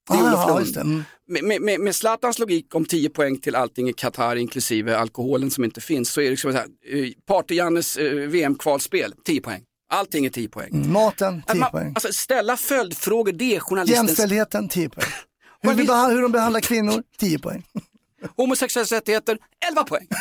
Speaker 2: Det är
Speaker 3: Ah,
Speaker 2: Olof Lund.
Speaker 3: Mm.
Speaker 2: Med, med, med, Zlatans logik om 10 poäng till allting i Qatar inklusive alkoholen som inte finns så är det liksom så här, eh, Party-Jannes eh, VM-kvalspel, 10 poäng. Allting är 10 poäng.
Speaker 3: Maten, 10
Speaker 2: Att man,
Speaker 3: poäng.
Speaker 2: Alltså ställa följdfrågor, det är journalistens...
Speaker 3: Jämställdheten, 10 poäng. Hur, vi hur de behandlar kvinnor, 10 poäng.
Speaker 2: Homosexuella rättigheter, 11 poäng.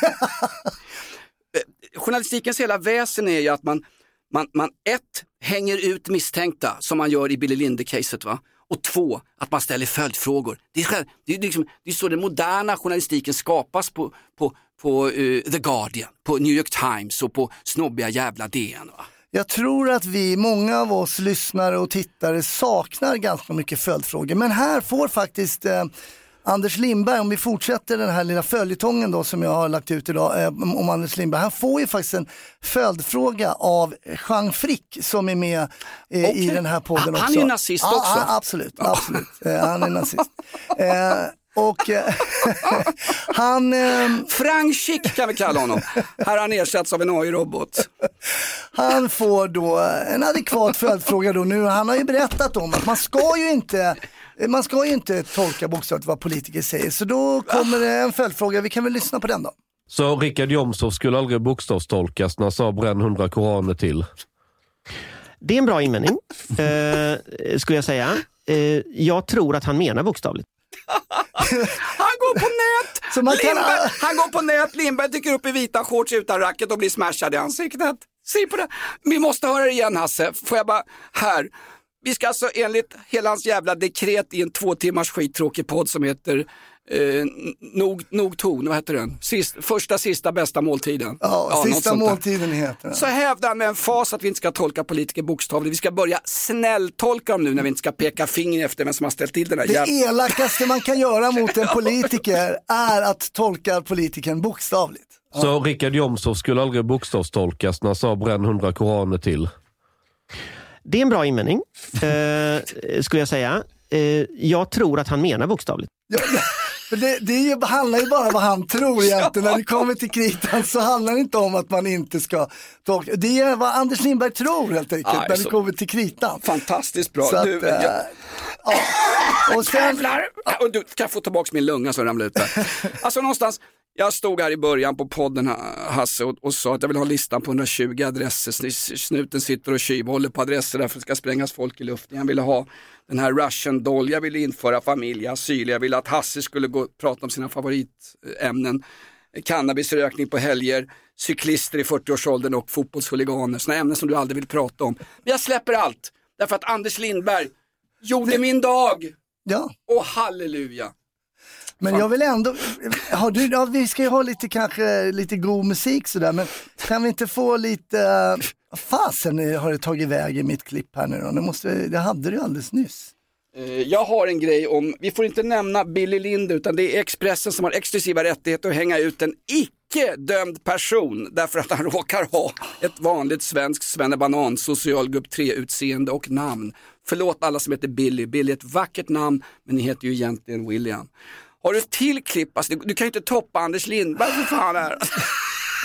Speaker 2: Eh, Journalistikens hela väsen är ju att man, man, man ett, hänger ut misstänkta som man gör i Billy Linde-caset. Va? Och två, att man ställer följdfrågor. Det är, själv- det är, liksom, det är så den moderna journalistiken skapas på, på, på eh, The Guardian, på New York Times och på snobbiga jävla DN. Va?
Speaker 3: Jag tror att vi, många av oss lyssnare och tittare saknar ganska mycket följdfrågor. Men här får faktiskt eh, Anders Lindberg, om vi fortsätter den här lilla följetongen då som jag har lagt ut idag eh, om Anders Lindberg. Han får ju faktiskt en följdfråga av Jean Frick som är med eh, i
Speaker 2: Okej.
Speaker 3: den här podden
Speaker 2: Han-
Speaker 3: också.
Speaker 2: han är ju nazist
Speaker 3: ja,
Speaker 2: också.
Speaker 3: ja, absolut, absolut. Eh, han är nazist. Eh, och eh, han... Eh,
Speaker 2: Frank Schick kan vi kalla honom. Här har han ersatts av en AI-robot.
Speaker 3: Han får då en adekvat följdfråga då nu. Han har ju berättat om att man ska ju inte man ska ju inte tolka bokstavligt vad politiker säger. Så då kommer det en följdfråga. Vi kan väl lyssna på den då.
Speaker 10: Så Richard Jomshof skulle aldrig bokstavstolkas när han sa bränn hundra koraner till?
Speaker 8: Det är en bra invändning, eh, skulle jag säga. Eh, jag tror att han menar bokstavligt.
Speaker 2: Han går på nät!
Speaker 3: Så man kan-
Speaker 2: Lindberg, han går på nät, Lindberg dyker upp i vita shorts utan racket och blir smashad i ansiktet. Se på det. Vi måste höra det igen Hasse. Får jag bara, här. Vi ska alltså enligt hela hans jävla dekret i en två timmars skittråkig podd som heter eh, nog, nog ton, vad heter den? Sist, första, sista, bästa måltiden.
Speaker 3: Ja,
Speaker 2: något
Speaker 3: sista
Speaker 2: där.
Speaker 3: måltiden heter den.
Speaker 2: Så hävdar han med en fas att vi inte ska tolka politiker bokstavligt. Vi ska börja snälltolka dem nu när vi inte ska peka finger efter vem som har ställt till den här
Speaker 3: Det
Speaker 2: jävla...
Speaker 3: elakaste man kan göra mot en politiker är att tolka politikern bokstavligt.
Speaker 10: Så Richard Jomshof skulle aldrig bokstavstolkas när han sa bränn hundra koraner till?
Speaker 8: Det är en bra invändning, eh, skulle jag säga. Eh, jag tror att han menar bokstavligt.
Speaker 3: För det, det är ju, handlar ju bara om vad han tror egentligen. När det kommer till kritan så handlar det inte om att man inte ska tolka. Det är vad Anders Lindberg tror helt enkelt
Speaker 2: Aj,
Speaker 3: när det kommer till kritan.
Speaker 2: Fantastiskt bra.
Speaker 3: Så att,
Speaker 2: du,
Speaker 3: eh,
Speaker 2: jag,
Speaker 3: Och sen,
Speaker 2: Jävlar! Och du, kan jag få tillbaka min lunga som ramlade ut där. Alltså någonstans, jag stod här i början på podden Hasse och, och sa att jag vill ha listan på 120 adresser. Sn- Snuten sitter och tjuvhåller på adresser därför att det ska sprängas folk i luften. Jag ville ha den här Russian doll, jag ville införa familj, asyl, jag ville att Hasse skulle gå prata om sina favoritämnen. Cannabisrökning på helger, cyklister i 40-årsåldern och fotbollshuliganer. Sådana ämnen som du aldrig vill prata om. Men jag släpper allt, därför att Anders Lindberg gjorde min dag.
Speaker 3: Ja.
Speaker 2: Och halleluja.
Speaker 3: Men jag vill ändå, har du, ja, vi ska ju ha lite kanske lite god musik sådär men kan vi inte få lite, uh, fasen har det tagit vägen mitt klipp här nu då? Det, måste, det hade du alldeles nyss.
Speaker 2: Eh, Jag har en grej om, vi får inte nämna Billy Lind utan det är Expressen som har exklusiva rättigheter att hänga ut en icke dömd person därför att han råkar ha ett vanligt svenskt svennebanan socialgrupp 3 utseende och namn. Förlåt alla som heter Billy, Billy är ett vackert namn men ni heter ju egentligen William. Har du ett till klipp, alltså, du, du kan ju inte toppa Anders Lindberg för fan här.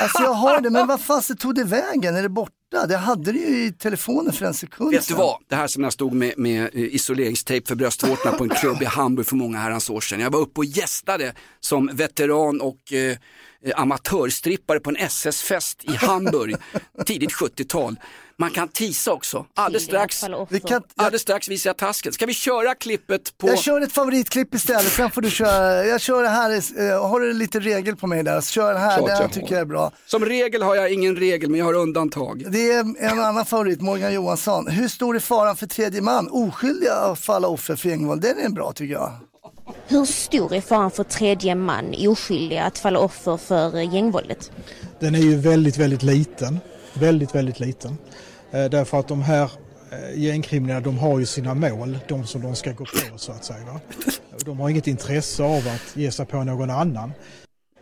Speaker 3: Alltså jag har det, men vad fasen tog det vägen? Är det borta? Det hade du ju i telefonen för en sekund
Speaker 2: Vet du vad? Det här som jag stod med, med eh, isoleringstejp för bröstvårtorna på en klubb i Hamburg för många herrans år sedan. Jag var uppe och gästade som veteran och eh, eh, amatörstrippare på en SS-fest i Hamburg, tidigt 70-tal. Man kan tisa också. Alldeles strax,
Speaker 3: Vi kan,
Speaker 2: alldeles strax visar jag tasken. Ska vi köra klippet på...
Speaker 3: Jag kör ett favoritklipp istället, sen får du köra, jag kör det här, eh, har du lite regel på mig där, så kör den här,
Speaker 2: Klart
Speaker 3: den här
Speaker 2: jag
Speaker 3: tycker
Speaker 2: har.
Speaker 3: jag är bra.
Speaker 2: Som regel har jag ingen regel, men jag har undantag.
Speaker 3: Det är en annan favorit, Morgan Johansson. Hur stor är faran för tredje man? Oskyldiga att falla offer för gängvåld, den är bra tycker jag.
Speaker 9: Hur stor är faran för tredje man oskyldiga att falla offer för eh, gängvåldet?
Speaker 11: Den är ju väldigt, väldigt liten. Väldigt, väldigt liten. Eh, därför att de här eh, gängkriminella, de har ju sina mål, de som de ska gå på så att säga. Va? De har inget intresse av att ge sig på någon annan.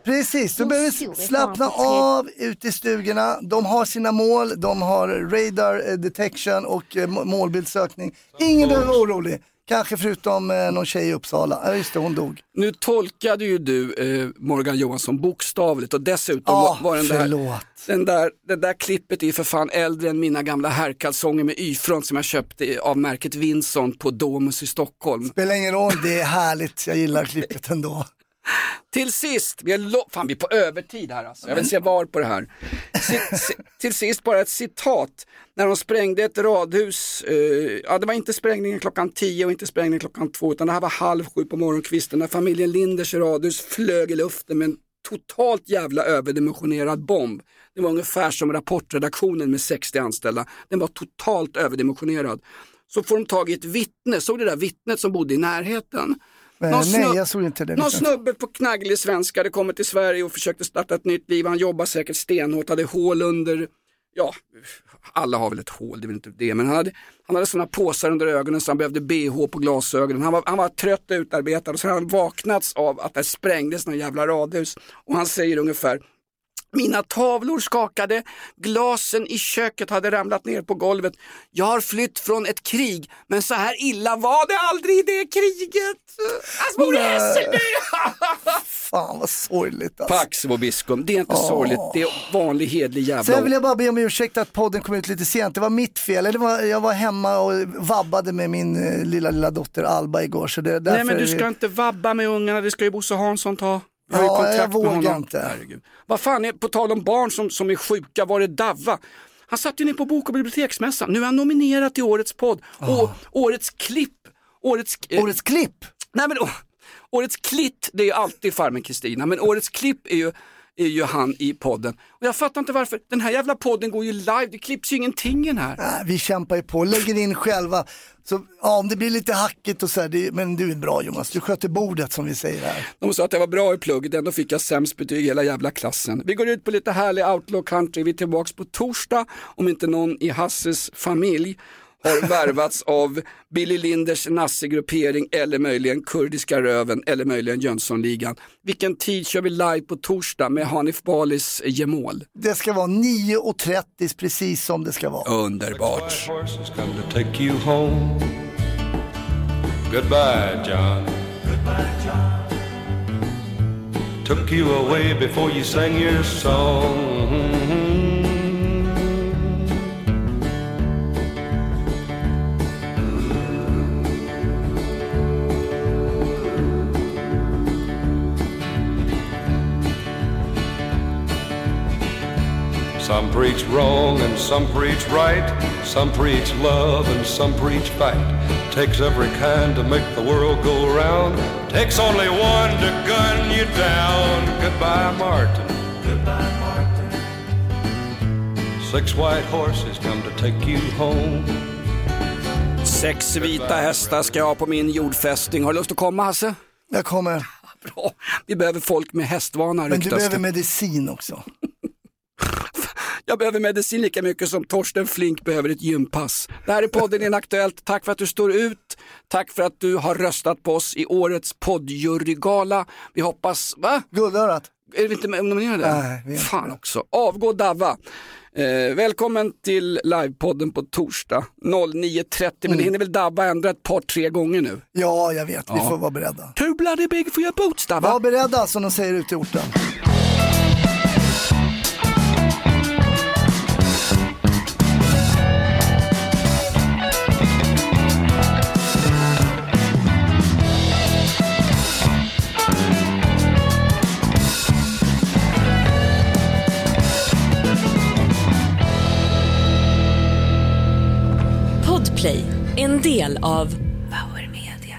Speaker 3: Precis, du
Speaker 9: Hur
Speaker 3: behöver slappna av ute i stugorna. De har sina mål, de har radar eh, detection och må- målbildssökning. Ingen behöver vara orolig. Kanske förutom eh, någon tjej i Uppsala. Ja just det, hon dog.
Speaker 2: Nu tolkade ju du eh, Morgan Johansson bokstavligt och dessutom
Speaker 3: Ja,
Speaker 2: var, den, där, den där, det där klippet är för fan äldre än mina gamla herrkalsonger med Y-front som jag köpte av märket Vinson på Domus i Stockholm.
Speaker 3: Spelar ingen roll, det är härligt. Jag gillar klippet ändå.
Speaker 2: Till sist, vi är, fan, vi är på övertid här alltså. Jag vill se var på det här. Si- si- till sist bara ett citat. När de sprängde ett radhus, eh, ja det var inte sprängningen klockan 10 och inte sprängningen klockan 2 utan det här var halv sju på morgonkvisten när familjen Linders radhus flög i luften med en totalt jävla överdimensionerad bomb. Det var ungefär som rapportredaktionen med 60 anställda. Den var totalt överdimensionerad. Så får de tag i ett vittne, såg du det där vittnet som bodde i närheten?
Speaker 3: Eh,
Speaker 2: Någon
Speaker 3: nej, jag såg inte det.
Speaker 2: Någon snubbe på knagglig svenska hade kommit till Sverige och försökte starta ett nytt liv. Han jobbar säkert stenhårt, hade hål under, ja, alla har väl ett hål, det är väl inte det, men han hade, han hade sådana påsar under ögonen så han behövde bh på glasögonen. Han var, han var trött och utarbetad och så hade han vaknats av att det sprängdes någon jävla radhus. Och han säger ungefär, mina tavlor skakade, glasen i köket hade ramlat ner på golvet. Jag har flytt från ett krig, men så här illa var det aldrig i det kriget. Alltså, bor i Hässelby!
Speaker 3: Fan vad sorgligt alltså.
Speaker 2: Pax vobiscum, det är inte
Speaker 3: Åh.
Speaker 2: sorgligt, det är vanlig hedlig jävla
Speaker 3: Sen vill jag bara be om ursäkt att podden kom ut lite sent. Det var mitt fel. Eller var, jag var hemma och vabbade med min eh, lilla, lilla dotter Alba igår. Så det därför
Speaker 2: Nej men du ska inte vabba med ungarna, det ska ju Bosse Hansson ta. Vi har ju
Speaker 3: Ja, jag vågar inte.
Speaker 2: Herregud. Vad fan, är, på tal om barn som, som är sjuka, var det Davva? Han satt ju ner på bok och biblioteksmässan. Nu är han nominerad till årets podd. Och årets klipp. Årets, eh,
Speaker 3: Årets klipp?
Speaker 2: Nej men å- årets klitt, det är ju alltid Farmen Kristina, men årets klipp är ju, är ju han i podden. Och jag fattar inte varför, den här jävla podden går ju live, det klipps ju ingenting i den här.
Speaker 3: Nej, vi kämpar ju på, lägger in själva. Så, ja, om det blir lite hackigt och så här, det, men du är bra Jonas, du sköter bordet som vi säger här.
Speaker 2: De sa att jag var bra i plugget, ändå fick jag sämst betyg i hela jävla klassen. Vi går ut på lite härlig outlaw country, vi är tillbaks på torsdag om inte någon i Hasses familj har värvats av Billy Linders nassegruppering eller möjligen kurdiska röven eller möjligen Jönssonligan. Vilken tid kör vi live på torsdag med Hanif Balis gemål?
Speaker 3: Det ska vara 9.30 precis som det ska vara.
Speaker 2: Underbart.
Speaker 12: Goodbye, John. Goodbye, John. took you away before you sang your song. Some preach wrong and some preach right. Some preach love and some preach fight. Takes every kind to make the world go round. Takes only one to gun you down. Goodbye, Martin. Goodbye, Martin. Six white horses come to take you home.
Speaker 2: Sex vita hästar ska jag ha på min jordfästning. Har du lust att komma Hasse?
Speaker 3: Jag kommer.
Speaker 2: Bra. Vi behöver folk med hästvana
Speaker 3: Men du behöver medicin också.
Speaker 2: Jag behöver medicin lika mycket som Torsten Flink behöver ett gympass. Det här är podden Inaktuellt. Tack för att du står ut. Tack för att du har röstat på oss i årets poddjurygala. Vi hoppas, va?
Speaker 3: Guldörat.
Speaker 2: Är vi inte nominerade?
Speaker 3: Nej, vi är
Speaker 2: Fan också. Avgå Davva. Eh, välkommen till livepodden på torsdag 09.30. Men det hinner väl Davva ändra ett par, tre gånger nu.
Speaker 3: Ja, jag vet. Vi
Speaker 2: Ja.
Speaker 3: får vara beredda.
Speaker 2: Too bloody big for your boots Davva.
Speaker 3: Var beredda som de säger ute i orten.
Speaker 13: En del av Power Media.